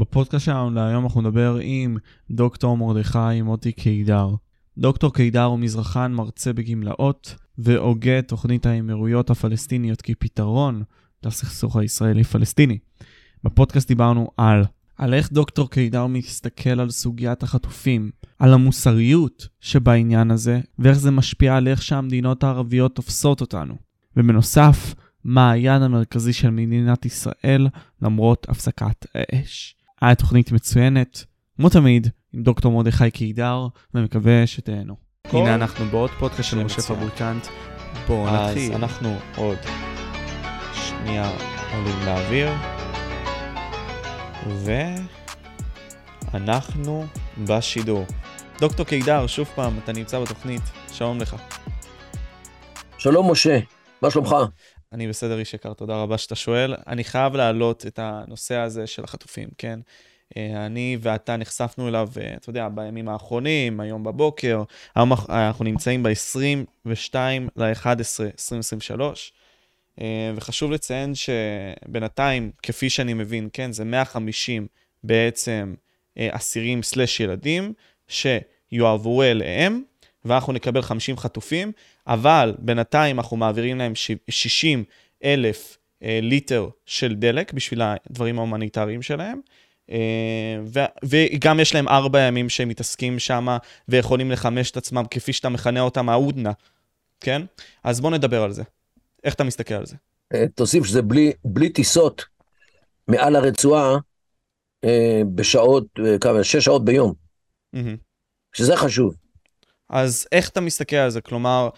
בפודקאסט שלנו להיום אנחנו נדבר עם דוקטור מרדכי מוטי קידר. דוקטור קידר הוא מזרחן, מרצה בגמלאות, והוגה תוכנית האמירויות הפלסטיניות כפתרון לסכסוך הישראלי-פלסטיני. בפודקאסט דיברנו על על איך דוקטור קידר מסתכל על סוגיית החטופים, על המוסריות שבעניין הזה, ואיך זה משפיע על איך שהמדינות הערביות תופסות אותנו. ובנוסף, מה היעד המרכזי של מדינת ישראל למרות הפסקת האש. היה תוכנית מצוינת, כמו תמיד, עם דוקטור מרדכי קידר, ומקווה שתהנו. הנה אנחנו בעוד פודקאסט של משה פבריקנט. בואו נתחיל. אז אנחנו עוד שנייה עולים לאוויר, ואנחנו בשידור. דוקטור קידר, שוב פעם, אתה נמצא בתוכנית, שלום לך. שלום משה, מה שלומך? אני בסדר איש יקר, תודה רבה שאתה שואל. אני חייב להעלות את הנושא הזה של החטופים, כן? אה, אני ואתה נחשפנו אליו, אה, אתה יודע, בימים האחרונים, היום בבוקר, היום אנחנו נמצאים ב-22 ל-11, 2023, וחשוב לציין שבינתיים, כפי שאני מבין, כן, זה 150 בעצם אה, אסירים סלש ילדים, שיועברו אליהם, ואנחנו נקבל 50 חטופים, אבל בינתיים אנחנו מעבירים להם 60 אלף ליטר של דלק בשביל הדברים ההומניטריים שלהם. אה, וגם יש להם ארבע ימים שהם מתעסקים שם ויכולים לחמש את עצמם כפי שאתה מכנה אותם ההודנה, כן? אז בוא נדבר על זה. איך אתה מסתכל על זה? אה, תוסיף שזה בלי, בלי טיסות מעל הרצועה אה, בשעות, כמה, שש שעות ביום. Mm-hmm. שזה חשוב. אז איך אתה מסתכל על זה? כלומר,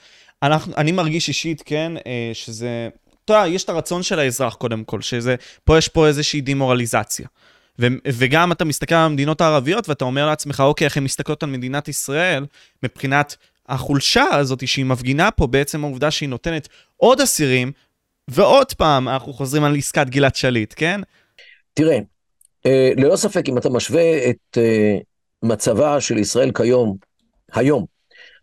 אנחנו, אני מרגיש אישית, כן, שזה... אתה יודע, יש את הרצון של האזרח קודם כל, שזה... פה יש פה איזושהי דימורליזציה. ו- וגם אתה מסתכל על המדינות הערביות ואתה אומר לעצמך, אוקיי, איך הן מסתכלות על מדינת ישראל מבחינת החולשה הזאת שהיא מפגינה פה, בעצם העובדה שהיא נותנת עוד אסירים, ועוד פעם אנחנו חוזרים על עסקת גלעד שליט, כן? תראה, אה, ללא ספק, אם אתה משווה את אה, מצבה של ישראל כיום, היום,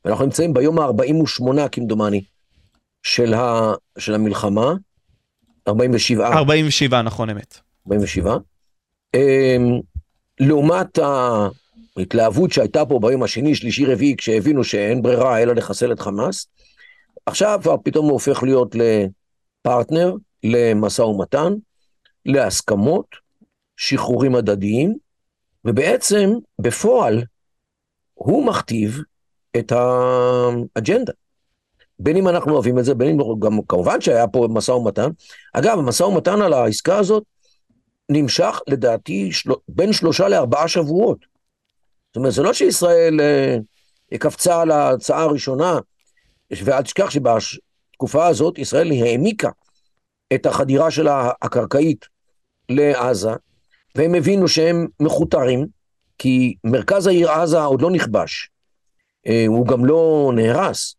ואנחנו נמצאים ביום ה-48 כמדומני, של, ה, של המלחמה, 47. 47, נכון אמת. 47. אמ, לעומת ההתלהבות שהייתה פה ביום השני, שלישי, רביעי, כשהבינו שאין ברירה אלא לחסל את חמאס, עכשיו כבר פתאום הוא הופך להיות לפרטנר, למשא ומתן, להסכמות, שחרורים הדדיים, ובעצם בפועל הוא מכתיב את האג'נדה. בין אם אנחנו אוהבים את זה, בין אם גם כמובן שהיה פה משא ומתן. אגב, המשא ומתן על העסקה הזאת נמשך לדעתי של... בין שלושה לארבעה שבועות. זאת אומרת, זה לא שישראל אה, קפצה על ההצעה הראשונה, ואל תשכח שבתקופה הזאת ישראל העמיקה את החדירה שלה הקרקעית לעזה, והם הבינו שהם מכותרים, כי מרכז העיר עזה עוד לא נכבש, הוא גם לא נהרס.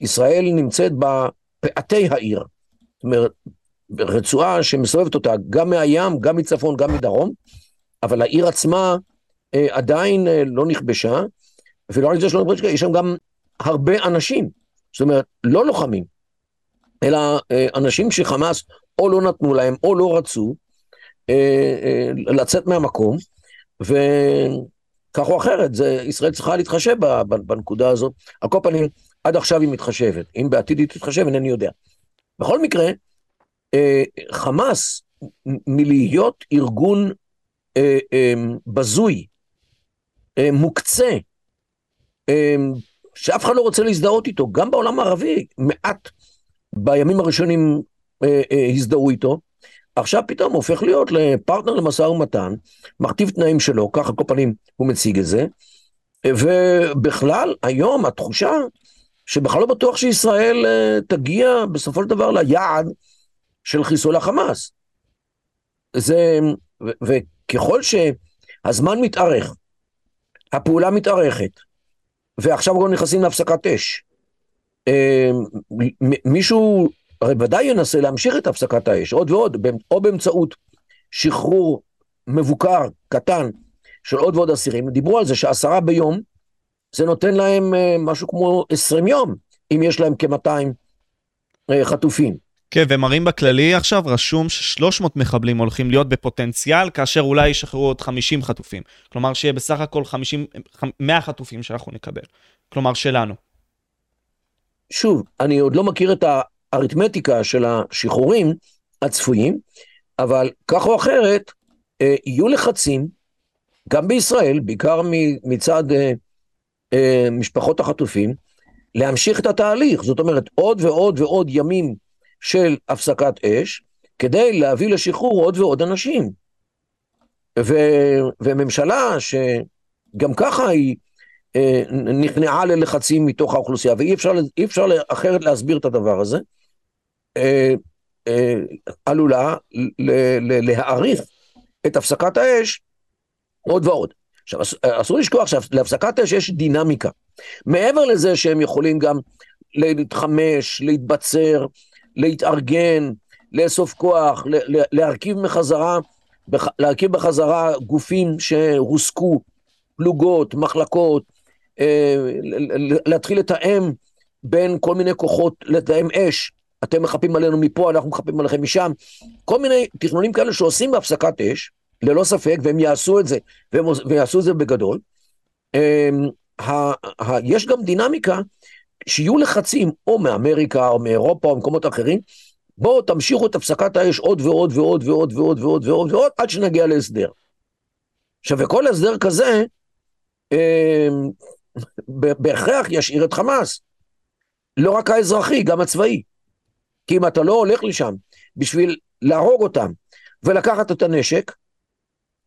ישראל נמצאת בפאתי העיר. זאת אומרת, רצועה שמסובבת אותה גם מהים, גם מצפון, גם מדרום, אבל העיר עצמה אה, עדיין אה, לא נכבשה, ולא רק זה שלא נכבשה, יש שם גם הרבה אנשים, זאת אומרת, לא לוחמים, אלא אה, אנשים שחמאס או לא נתנו להם או לא רצו אה, אה, לצאת מהמקום, וכך או אחרת, זה, ישראל צריכה להתחשב בנקודה הזאת. על כל פנים, עד עכשיו היא מתחשבת, אם בעתיד היא תתחשב, אינני יודע. בכל מקרה, אה, חמאס מלהיות ארגון אה, אה, בזוי, מוקצה, שאף אחד לא רוצה להזדהות איתו, גם בעולם הערבי, מעט בימים הראשונים הזדהו איתו, עכשיו פתאום הופך להיות לפרטנר למשא ומתן, מכתיב תנאים שלו, ככה כל פנים הוא מציג את זה, ובכלל היום התחושה שבכלל לא בטוח שישראל תגיע בסופו של דבר ליעד של חיסול החמאס. זה, ו, וככל שהזמן מתארך, הפעולה מתארכת, ועכשיו גם נכנסים להפסקת אש, אה, מישהו הרי ודאי ינסה להמשיך את הפסקת האש עוד ועוד, או באמצעות שחרור מבוקר, קטן, של עוד ועוד אסירים. דיברו על זה שעשרה ביום, זה נותן להם אה, משהו כמו עשרים יום, אם יש להם כ-200 אה, חטופים. כן, ומראים בכללי עכשיו, רשום ש-300 מחבלים הולכים להיות בפוטנציאל, כאשר אולי ישחררו עוד 50 חטופים. כלומר, שיהיה בסך הכל 50, 100 חטופים שאנחנו נקבל. כלומר, שלנו. שוב, אני עוד לא מכיר את האריתמטיקה של השחרורים הצפויים, אבל כך או אחרת, אה, יהיו לחצים, גם בישראל, בעיקר מצד אה, אה, משפחות החטופים, להמשיך את התהליך. זאת אומרת, עוד ועוד ועוד ימים של הפסקת אש, כדי להביא לשחרור עוד ועוד אנשים. ו, וממשלה שגם ככה היא אה, נכנעה ללחצים מתוך האוכלוסייה, ואי אפשר, אפשר אחרת להסביר את הדבר הזה, עלולה ל, ל, להאריך את הפסקת האש עוד ועוד. עכשיו, אסור לשכוח שלהפסקת אש יש דינמיקה. מעבר לזה שהם יכולים גם להתחמש, להתבצר, להתארגן, לאסוף כוח, להרכיב מחזרה, להרכיב בחזרה גופים שהוסקו, פלוגות, מחלקות, אה, להתחיל לתאם בין כל מיני כוחות, לתאם אש, אתם מחפים עלינו מפה, אנחנו מחפים עליכם משם, כל מיני תכנונים כאלה שעושים בהפסקת אש, ללא ספק, והם יעשו את זה, והם יעשו את זה בגדול. אמ, יש גם דינמיקה שיהיו לחצים, או מאמריקה, או מאירופה, או ממקומות אחרים, בואו תמשיכו את הפסקת האש עוד ועוד ועוד ועוד ועוד ועוד ועוד ועוד, עד שנגיע להסדר. עכשיו, וכל הסדר כזה, אה, בהכרח ישאיר את חמאס. לא רק האזרחי, גם הצבאי. כי אם אתה לא הולך לשם בשביל להרוג אותם ולקחת את הנשק,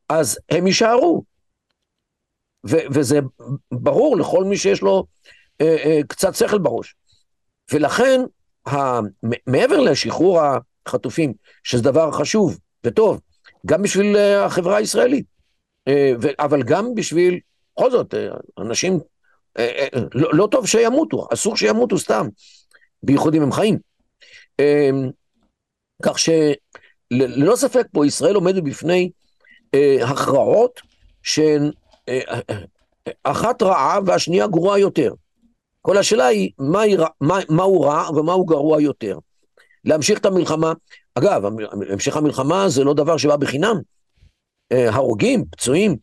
אז הם יישארו. ו- וזה ברור לכל מי שיש לו אה, אה, קצת שכל בראש. ולכן, ה- מעבר לשחרור החטופים, שזה דבר חשוב וטוב, גם בשביל אה, החברה הישראלית, אה, אבל גם בשביל, בכל זאת, אה, אנשים, לא, לא טוב שימותו, אסור שימותו סתם, בייחוד אם הם חיים. אה, כך שללא ספק פה ישראל עומדת בפני אה, הכרעות שהן אה, אה, אחת רעה והשנייה גרועה יותר. כל השאלה היא מה, מה, מה הוא רע ומה הוא גרוע יותר. להמשיך את המלחמה, אגב, המשך המלחמה זה לא דבר שבא בחינם. הרוגים, פצועים,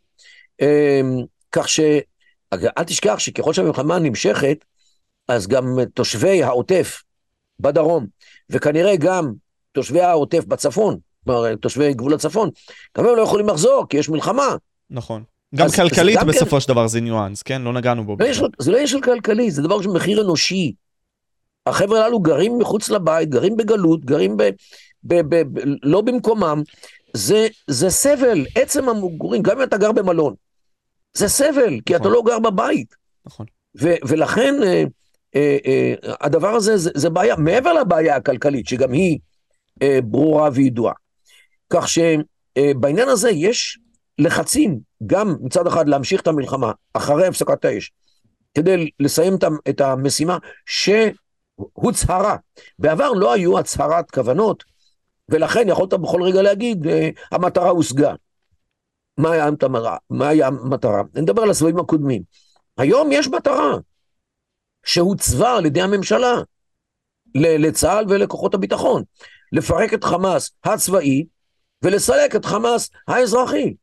כך ש... אל תשכח שככל שהמלחמה נמשכת, אז גם תושבי העוטף בדרום, וכנראה גם תושבי העוטף בצפון, כלומר, תושבי גבול הצפון, גם הם לא יכולים לחזור, כי יש מלחמה. נכון. גם אז, כלכלית אז בסופו של דבר זה ניואנס, כן? לא נגענו בו. לא יש, זה לא עניין של כלכלי, זה דבר של מחיר אנושי. החבר'ה הללו גרים מחוץ לבית, גרים בגלות, גרים ב, ב, ב, ב, לא במקומם. זה, זה סבל, עצם המגורים, גם אם אתה גר במלון. זה סבל, נכון. כי אתה נכון. לא גר בבית. נכון. ו, ולכן אה, הדבר הזה זה, זה בעיה, מעבר לבעיה הכלכלית, שגם היא אה, ברורה וידועה. כך שבעניין הזה יש לחצים, גם מצד אחד להמשיך את המלחמה אחרי הפסקת האש, כדי לסיים את המשימה שהוצהרה. בעבר לא היו הצהרת כוונות, ולכן יכולת בכל רגע להגיד, אה, המטרה הושגה. מה היה המטרה? מה היה המטרה? אני מדבר על הסבבים הקודמים. היום יש מטרה שהוצבה על ידי הממשלה לצה"ל ולכוחות הביטחון, לפרק את חמאס הצבאי ולסלק את חמאס האזרחי.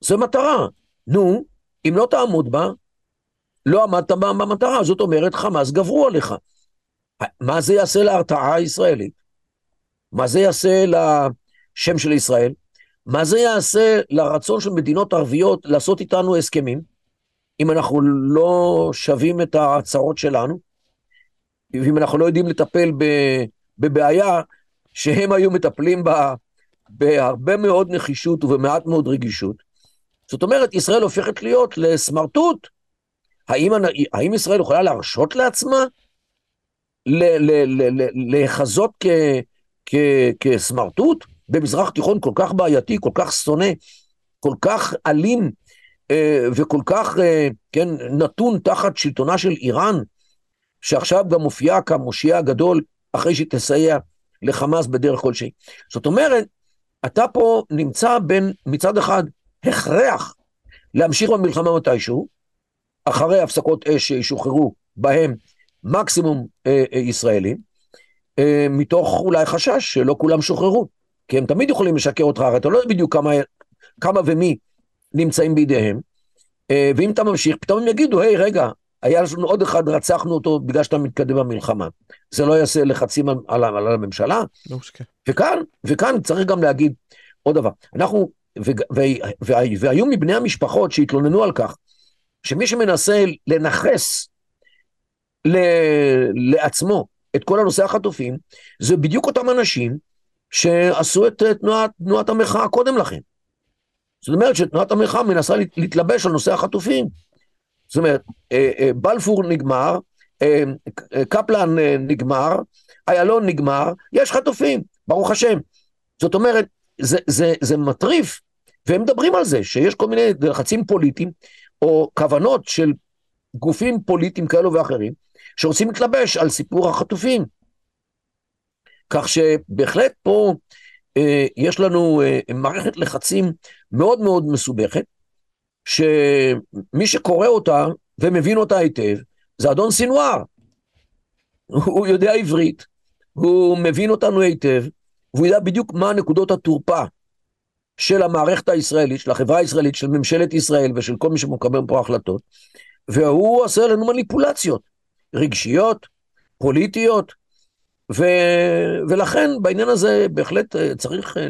זו מטרה. נו, אם לא תעמוד בה, לא עמדת במטרה, זאת אומרת, חמאס גברו עליך. מה זה יעשה להרתעה הישראלית? מה זה יעשה לשם של ישראל? מה זה יעשה לרצון של מדינות ערביות לעשות איתנו הסכמים, אם אנחנו לא שווים את ההצהרות שלנו, ואם אנחנו לא יודעים לטפל בבעיה שהם היו מטפלים בה בהרבה מאוד נחישות ובמעט מאוד רגישות. זאת אומרת, ישראל הופכת להיות לסמרטוט. האם, האם ישראל יכולה להרשות לעצמה להיחזות כסמרטוט במזרח תיכון כל כך בעייתי, כל כך שונא, כל כך אלים וכל כך, אה, כן, נתון תחת שלטונה של איראן, שעכשיו גם מופיעה כמושיע הגדול אחרי שהיא תסייע לחמאס בדרך כלשהי. זאת אומרת, אתה פה נמצא בין, מצד אחד, הכרח להמשיך במלחמה מתישהו, אחרי הפסקות אש שישוחררו בהם מקסימום אה, אה, ישראלים, אה, מתוך אולי חשש שלא כולם שוחררו. כי הם תמיד יכולים לשקר אותך, הרי אתה לא יודע בדיוק כמה, כמה ומי נמצאים בידיהם. אה, ואם אתה ממשיך, פתאום הם יגידו, היי, רגע, היה לנו עוד אחד, רצחנו אותו בגלל שאתה מתקדם במלחמה. זה לא יעשה לחצים על, על, על הממשלה. לא. וכאן, וכאן צריך גם להגיד עוד דבר. אנחנו, ו, ו, ו, והיו מבני המשפחות שהתלוננו על כך, שמי שמנסה לנכס ל, לעצמו את כל הנושא החטופים, זה בדיוק אותם אנשים שעשו את תנועת, תנועת המחאה קודם לכן. זאת אומרת שתנועת המחאה מנסה להתלבש על נושא החטופים. זאת אומרת, אה, אה, בלפור נגמר, אה, קפלן נגמר, איילון נגמר, יש חטופים, ברוך השם. זאת אומרת, זה, זה, זה מטריף, והם מדברים על זה, שיש כל מיני לחצים פוליטיים, או כוונות של גופים פוליטיים כאלו ואחרים, שרוצים להתלבש על סיפור החטופים. כך שבהחלט פה אה, יש לנו אה, מערכת לחצים מאוד מאוד מסובכת, שמי שקורא אותה ומבין אותה היטב, זה אדון סינואר. הוא יודע עברית, הוא מבין אותנו היטב, והוא יודע בדיוק מה נקודות התורפה של המערכת הישראלית, של החברה הישראלית, של ממשלת ישראל ושל כל מי שמקבל פה החלטות, והוא עושה לנו מניפולציות רגשיות, פוליטיות, ו... ולכן בעניין הזה בהחלט אה, צריך אה,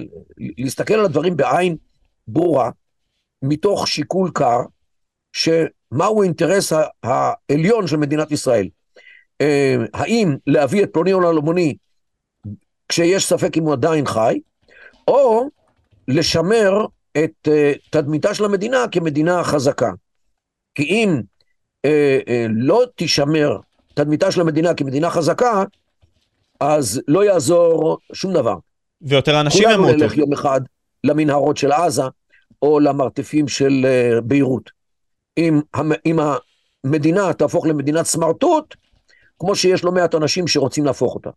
להסתכל על הדברים בעין ברורה, מתוך שיקול קר, שמהו האינטרס העליון של מדינת ישראל. אה, האם להביא את פלוני או אלמוני כשיש ספק אם הוא עדיין חי, או לשמר את תדמיתה של המדינה כמדינה חזקה. כי אם לא תישמר תדמיתה של המדינה כמדינה חזקה, אז לא יעזור שום דבר. ויותר אנשים ימותו. כולנו נלך יום אחד למנהרות של עזה, או למרתפים של uh, ביירות. אם, אם המדינה תהפוך למדינת סמרטוט, כמו שיש לא מעט אנשים שרוצים להפוך אותה.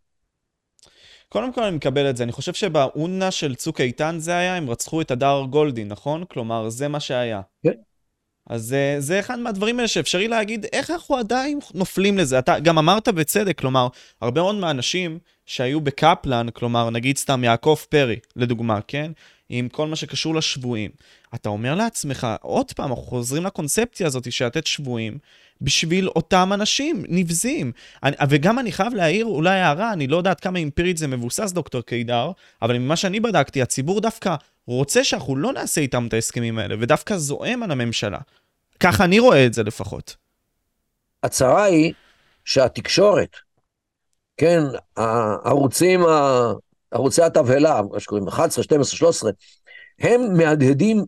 קודם כל אני מקבל את זה, אני חושב שבאונה של צוק איתן זה היה, הם רצחו את הדר גולדין, נכון? כלומר, זה מה שהיה. כן. אז זה, זה אחד מהדברים האלה שאפשרי להגיד, איך אנחנו עדיין נופלים לזה? אתה גם אמרת בצדק, כלומר, הרבה מאוד מהאנשים שהיו בקפלן, כלומר, נגיד סתם יעקב פרי, לדוגמה, כן? עם כל מה שקשור לשבויים. אתה אומר לעצמך, עוד פעם, אנחנו חוזרים לקונספציה הזאת של לתת שבויים בשביל אותם אנשים נבזים. אני, וגם אני חייב להעיר אולי הערה, אני לא יודעת כמה אמפירית זה מבוסס, דוקטור קידר, אבל ממה שאני בדקתי, הציבור דווקא רוצה שאנחנו לא נעשה איתם את ההסכמים האלה, ודווקא זועם על הממשלה. ככה אני רואה את זה לפחות. הצרה היא שהתקשורת, כן, הערוצים, ערוצי התבהלה, מה שקוראים 11, 12, 13, הם מהדהדים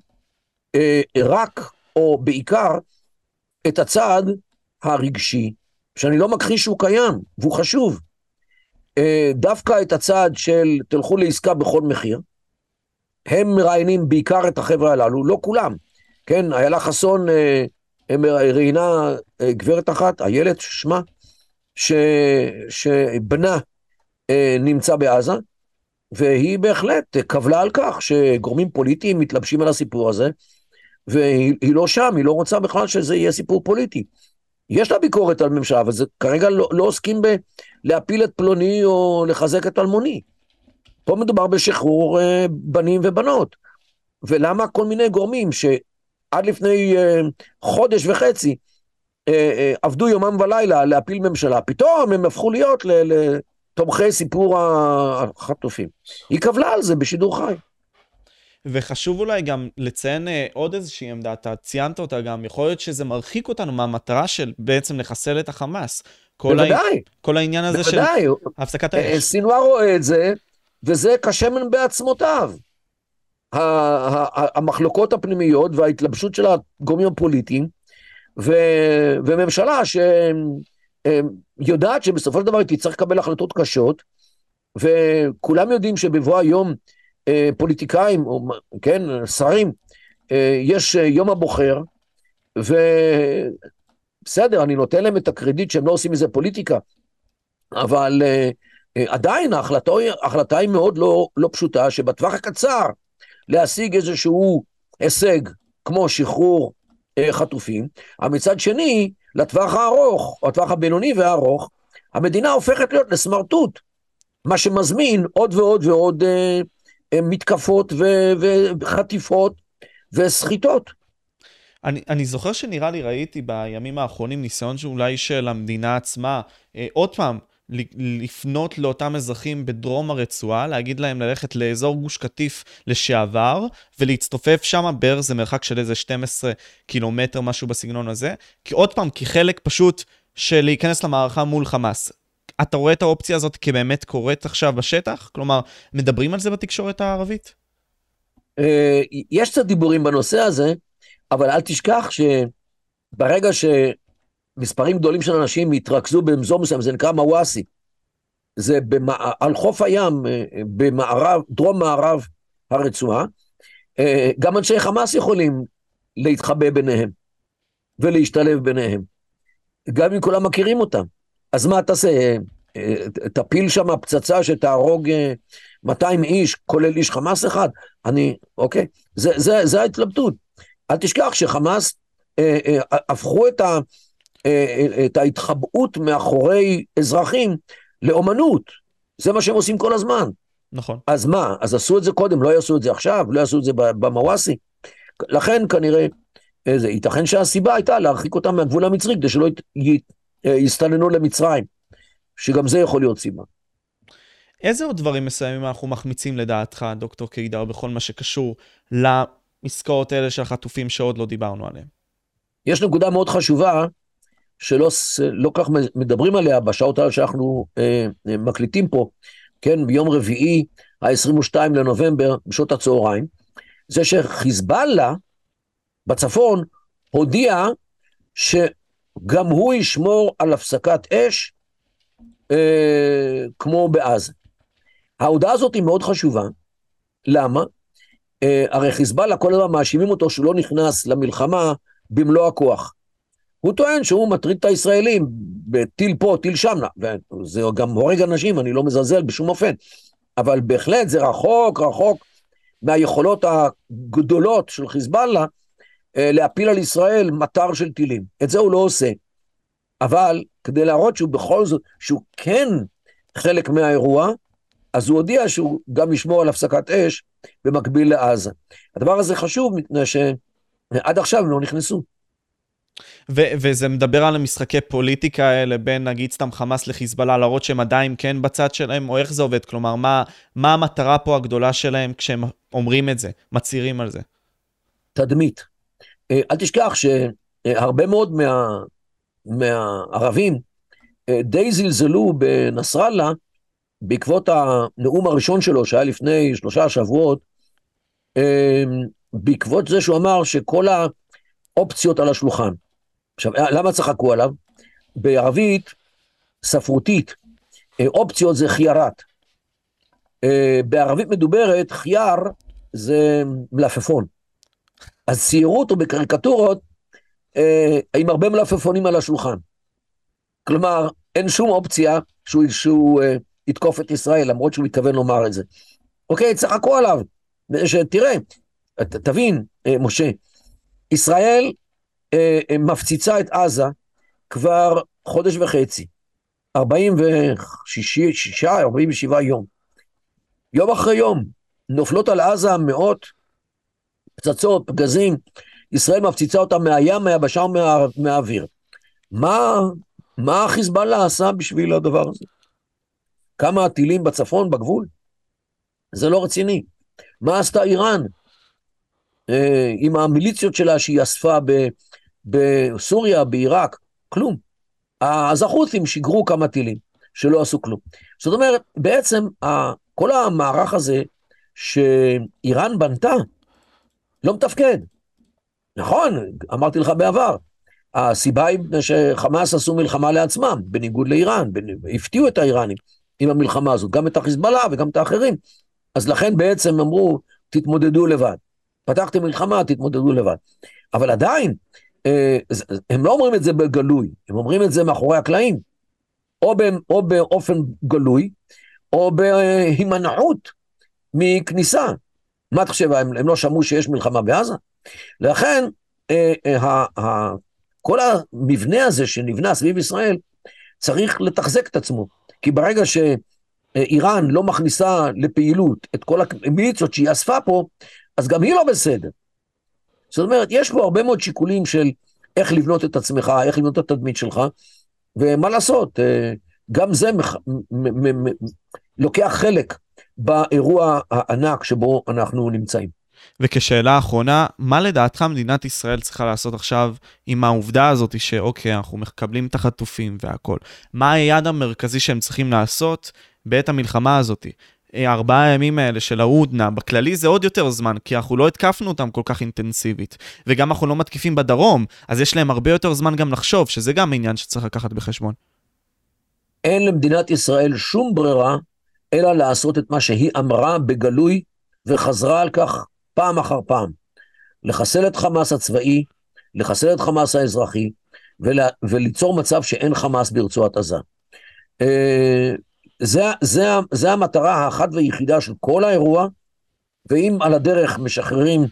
אה, רק או בעיקר את הצד הרגשי, שאני לא מכחיש שהוא קיים, והוא חשוב. אה, דווקא את הצד של תלכו לעסקה בכל מחיר, הם מראיינים בעיקר את החבר'ה הללו, לא כולם. כן, איילה חסון אה, ראיינה אה, גברת אחת, איילת שמה, ש, שבנה אה, נמצא בעזה, והיא בהחלט קבלה על כך שגורמים פוליטיים מתלבשים על הסיפור הזה, והיא לא שם, היא לא רוצה בכלל שזה יהיה סיפור פוליטי. יש לה ביקורת על ממשלה, אבל זה כרגע לא, לא עוסקים בלהפיל את פלוני או לחזק את אלמוני. פה מדובר בשחרור אה, בנים ובנות. ולמה כל מיני גורמים שעד לפני אה, חודש וחצי אה, עבדו יומם ולילה להפיל ממשלה, פתאום הם הפכו להיות לתומכי סיפור החטופים. היא קבלה על זה בשידור חי. וחשוב אולי גם לציין עוד איזושהי עמדה, אתה ציינת אותה גם, יכול להיות שזה מרחיק אותנו מהמטרה של בעצם לחסל את החמאס. בוודאי. הע... כל העניין הזה בוודאי. של הפסקת האש. סינואר רואה את זה, וזה כשמן בעצמותיו. המחלוקות הפנימיות וההתלבשות של הגורמים הפוליטיים, ו, וממשלה שיודעת שבסופו של דבר היא תצטרך לקבל החלטות קשות, וכולם יודעים שבבוא היום אה, פוליטיקאים, או כן, שרים, אה, יש יום הבוחר, ובסדר, אני נותן להם את הקרדיט שהם לא עושים מזה פוליטיקה, אבל אה, אה, עדיין ההחלטה, ההחלטה היא מאוד לא, לא פשוטה, שבטווח הקצר להשיג איזשהו הישג, כמו שחרור אה, חטופים, אבל מצד שני, לטווח הארוך, או הטווח הבינוני והארוך, המדינה הופכת להיות לסמרטוט. מה שמזמין עוד ועוד ועוד אה, אה, מתקפות ו- וחטיפות וסחיטות. אני, אני זוכר שנראה לי ראיתי בימים האחרונים ניסיון שאולי של המדינה עצמה, אה, עוד פעם, לפנות לאותם אזרחים בדרום הרצועה, להגיד להם ללכת לאזור גוש קטיף לשעבר, ולהצטופף שם, בערך זה מרחק של איזה 12 קילומטר, משהו בסגנון הזה. כי עוד פעם, כחלק פשוט של להיכנס למערכה מול חמאס. אתה רואה את האופציה הזאת כבאמת קורית עכשיו בשטח? כלומר, מדברים על זה בתקשורת הערבית? אה, יש קצת דיבורים בנושא הזה, אבל אל תשכח שברגע שמספרים גדולים של אנשים יתרכזו באזור מסוים, זה נקרא מוואסי. זה במע... על חוף הים, אה, במערב, דרום מערב הרצועה, אה, גם אנשי חמאס יכולים להתחבא ביניהם ולהשתלב ביניהם, גם אם כולם מכירים אותם. אז מה תעשה? תפיל שם פצצה שתהרוג 200 איש, כולל איש חמאס אחד? אני, אוקיי? זה, זה, זה ההתלבטות. אל תשכח שחמאס אה, אה, הפכו את, ה, אה, אה, את ההתחבאות מאחורי אזרחים לאומנות. זה מה שהם עושים כל הזמן. נכון. אז מה? אז עשו את זה קודם, לא יעשו את זה עכשיו, לא יעשו את זה במוואסי. לכן כנראה, אה, זה, ייתכן שהסיבה הייתה להרחיק אותם מהגבול המצרי כדי שלא י, אה, יסתננו למצרים, שגם זה יכול להיות סיבה. איזה עוד דברים מסוימים אנחנו מחמיצים לדעתך, דוקטור קידר, בכל מה שקשור עסקאות האלה של החטופים שעוד לא דיברנו עליהן. יש נקודה מאוד חשובה, שלא לא כך מדברים עליה בשעות האלה שאנחנו אה, אה, מקליטים פה, כן, ביום רביעי, ה-22 לנובמבר, בשעות הצהריים, זה שחיזבאללה בצפון הודיע שגם הוא ישמור על הפסקת אש אה, כמו בעזה. ההודעה הזאת היא מאוד חשובה, למה? אה, הרי חיזבאללה כל הזמן מאשימים אותו שהוא לא נכנס למלחמה במלוא הכוח. הוא טוען שהוא מטריד את הישראלים בטיל פה, טיל שם, וזה גם הורג אנשים, אני לא מזלזל בשום אופן, אבל בהחלט זה רחוק רחוק מהיכולות הגדולות של חיזבאללה אה, להפיל על ישראל מטר של טילים. את זה הוא לא עושה. אבל כדי להראות שהוא בכל זאת, שהוא כן חלק מהאירוע, אז הוא הודיע שהוא גם ישמור על הפסקת אש במקביל לעזה. הדבר הזה חשוב מפני שעד עכשיו הם לא נכנסו. ו- וזה מדבר על המשחקי פוליטיקה האלה בין נגיד סתם חמאס לחיזבאללה, להראות שהם עדיין כן בצד שלהם, או איך זה עובד? כלומר, מה, מה המטרה פה הגדולה שלהם כשהם אומרים את זה, מצהירים על זה? תדמית. אה, אל תשכח שהרבה מאוד מה, מהערבים אה, די זלזלו בנסראללה בעקבות הנאום הראשון שלו, שהיה לפני שלושה שבועות, אמ, בעקבות זה שהוא אמר שכל האופציות על השולחן. עכשיו, למה צחקו עליו? בערבית ספרותית, אה, אופציות זה חיירת. אה, בערבית מדוברת, חייר זה מלפפון. אז ציירו אותו בקריקטורות אה, עם הרבה מלפפונים על השולחן. כלומר, אין שום אופציה שהוא, שהוא יתקוף את ישראל, למרות שהוא מתכוון לומר את זה. אוקיי, צחקו עליו. תראה, ת, תבין, אה, משה, ישראל אה, אה, מפציצה את עזה כבר חודש וחצי, 46, 47 יום. יום אחרי יום, נופלות על עזה מאות פצצות, פגזים, ישראל מפציצה אותם מהים, מהיבשה ומהאוויר. מה, מה חיזבאללה עשה בשביל הדבר הזה? כמה טילים בצפון, בגבול? זה לא רציני. מה עשתה איראן אה, עם המיליציות שלה שהיא אספה ב, בסוריה, בעיראק? כלום. אז החות'ים שיגרו כמה טילים שלא עשו כלום. זאת אומרת, בעצם כל המערך הזה שאיראן בנתה לא מתפקד. נכון, אמרתי לך בעבר, הסיבה היא שחמאס עשו מלחמה לעצמם, בניגוד לאיראן, הפתיעו את האיראנים. עם המלחמה הזאת, גם את החיזבאללה וגם את האחרים. אז לכן בעצם אמרו, תתמודדו לבד. פתחתם מלחמה, תתמודדו לבד. אבל עדיין, הם לא אומרים את זה בגלוי, הם אומרים את זה מאחורי הקלעים. או, ב, או באופן גלוי, או בהימנעות מכניסה. מה אתה חושב, הם, הם לא שמעו שיש מלחמה בעזה? לכן, אה, אה, אה, כל המבנה הזה שנבנה סביב ישראל, צריך לתחזק את עצמו. כי ברגע איראן לא מכניסה לפעילות את כל המיליציות שהיא אספה פה, אז גם היא לא בסדר. זאת אומרת, יש פה הרבה מאוד שיקולים של איך לבנות את עצמך, איך לבנות את התדמית שלך, ומה לעשות, אה, גם זה מח... מ- מ- מ- לוקח חלק באירוע הענק שבו אנחנו נמצאים. וכשאלה אחרונה, מה לדעתך מדינת ישראל צריכה לעשות עכשיו עם העובדה הזאת שאוקיי, אנחנו מקבלים את החטופים והכל? מה היעד המרכזי שהם צריכים לעשות בעת המלחמה הזאת? ארבעה הימים האלה של ההודנה, בכללי זה עוד יותר זמן, כי אנחנו לא התקפנו אותם כל כך אינטנסיבית. וגם אנחנו לא מתקיפים בדרום, אז יש להם הרבה יותר זמן גם לחשוב, שזה גם עניין שצריך לקחת בחשבון. אין למדינת ישראל שום ברירה אלא לעשות את מה שהיא אמרה בגלוי וחזרה על כך פעם אחר פעם. לחסל את חמאס הצבאי, לחסל את חמאס האזרחי, ול, וליצור מצב שאין חמאס ברצועת עזה. אה, זה, זה, זה המטרה האחת והיחידה של כל האירוע, ואם על הדרך משחררים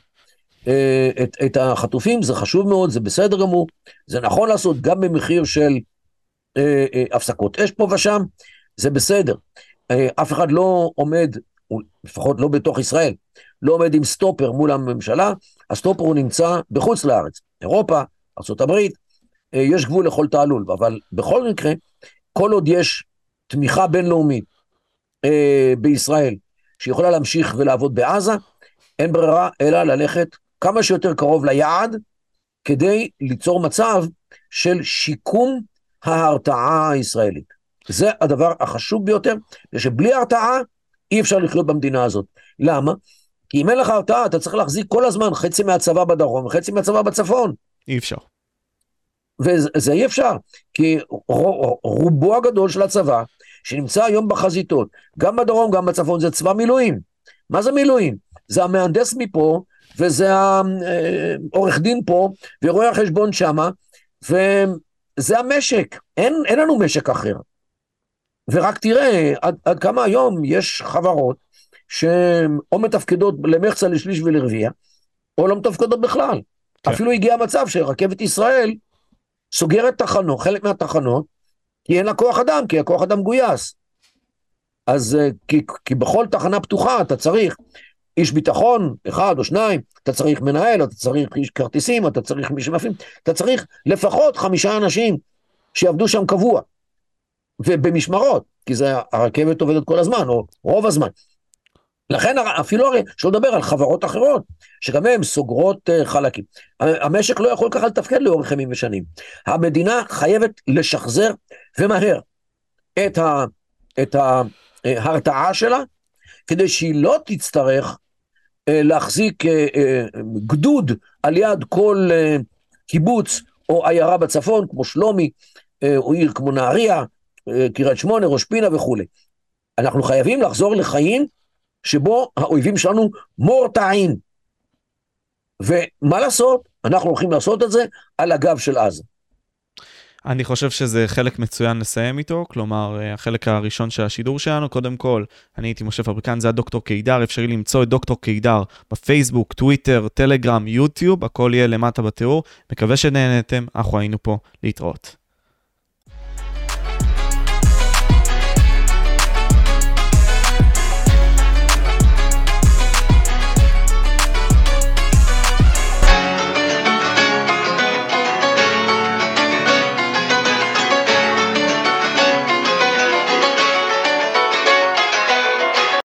אה, את, את החטופים, זה חשוב מאוד, זה בסדר גמור, זה נכון לעשות גם במחיר של אה, אה, הפסקות אש פה ושם, זה בסדר. אה, אף אחד לא עומד, לפחות לא בתוך ישראל, לא עומד עם סטופר מול הממשלה, הסטופר הוא נמצא בחוץ לארץ, אירופה, ארה"ב, אה, יש גבול לכל תעלול, אבל בכל מקרה, כל עוד יש תמיכה בינלאומית אה, בישראל, שיכולה להמשיך ולעבוד בעזה, אין ברירה אלא ללכת כמה שיותר קרוב ליעד, כדי ליצור מצב של שיקום ההרתעה הישראלית. זה הדבר החשוב ביותר, זה שבלי הרתעה אי אפשר לחיות במדינה הזאת. למה? כי אם אין לך הרתעה, אתה צריך להחזיק כל הזמן חצי מהצבא בדרום וחצי מהצבא בצפון. אי אפשר. וזה אי אפשר, כי רובו הגדול של הצבא, שנמצא היום בחזיתות, גם בדרום, גם בצפון, זה צבא מילואים. מה זה מילואים? זה המהנדס מפה, וזה העורך אה, דין פה, ורואה החשבון שמה, וזה המשק, אין, אין לנו משק אחר. ורק תראה עד, עד כמה היום יש חברות שאו מתפקדות למחצה, לשליש ולרביע, או לא מתפקדות בכלל. כן. אפילו הגיע המצב שרכבת ישראל סוגרת תחנות, חלק מהתחנות, כי אין לה כוח אדם, כי הכוח אדם גויס. אז אה, כי, כי בכל תחנה פתוחה אתה צריך איש ביטחון, אחד או שניים, אתה צריך מנהל, אתה צריך איש כרטיסים, אתה צריך מי שמפעיל, אתה צריך לפחות חמישה אנשים שיעבדו שם קבוע. ובמשמרות, כי זה, הרכבת עובדת כל הזמן, או רוב הזמן. לכן אפילו הרי, שלא לדבר על חברות אחרות, שגם הן סוגרות uh, חלקים. המשק לא יכול ככה לתפקד לאורך ימים ושנים. המדינה חייבת לשחזר, ומהר, את, ה, את ההרתעה שלה, כדי שהיא לא תצטרך uh, להחזיק גדוד על יד כל קיבוץ או עיירה בצפון, כמו שלומי, או עיר כמו נהריה, קריית שמונה, ראש פינה וכולי. אנחנו חייבים לחזור לחיים שבו האויבים שלנו מורתעים. ומה לעשות? אנחנו הולכים לעשות את זה על הגב של עזה. אני חושב שזה חלק מצוין לסיים איתו, כלומר, אה, החלק הראשון של השידור שלנו, קודם כל, אני הייתי משה פבריקן, זה הדוקטור קידר, אפשרי למצוא את דוקטור קידר בפייסבוק, טוויטר, טלגרם, יוטיוב, הכל יהיה למטה בתיאור. מקווה שנהנתם, אנחנו היינו פה להתראות.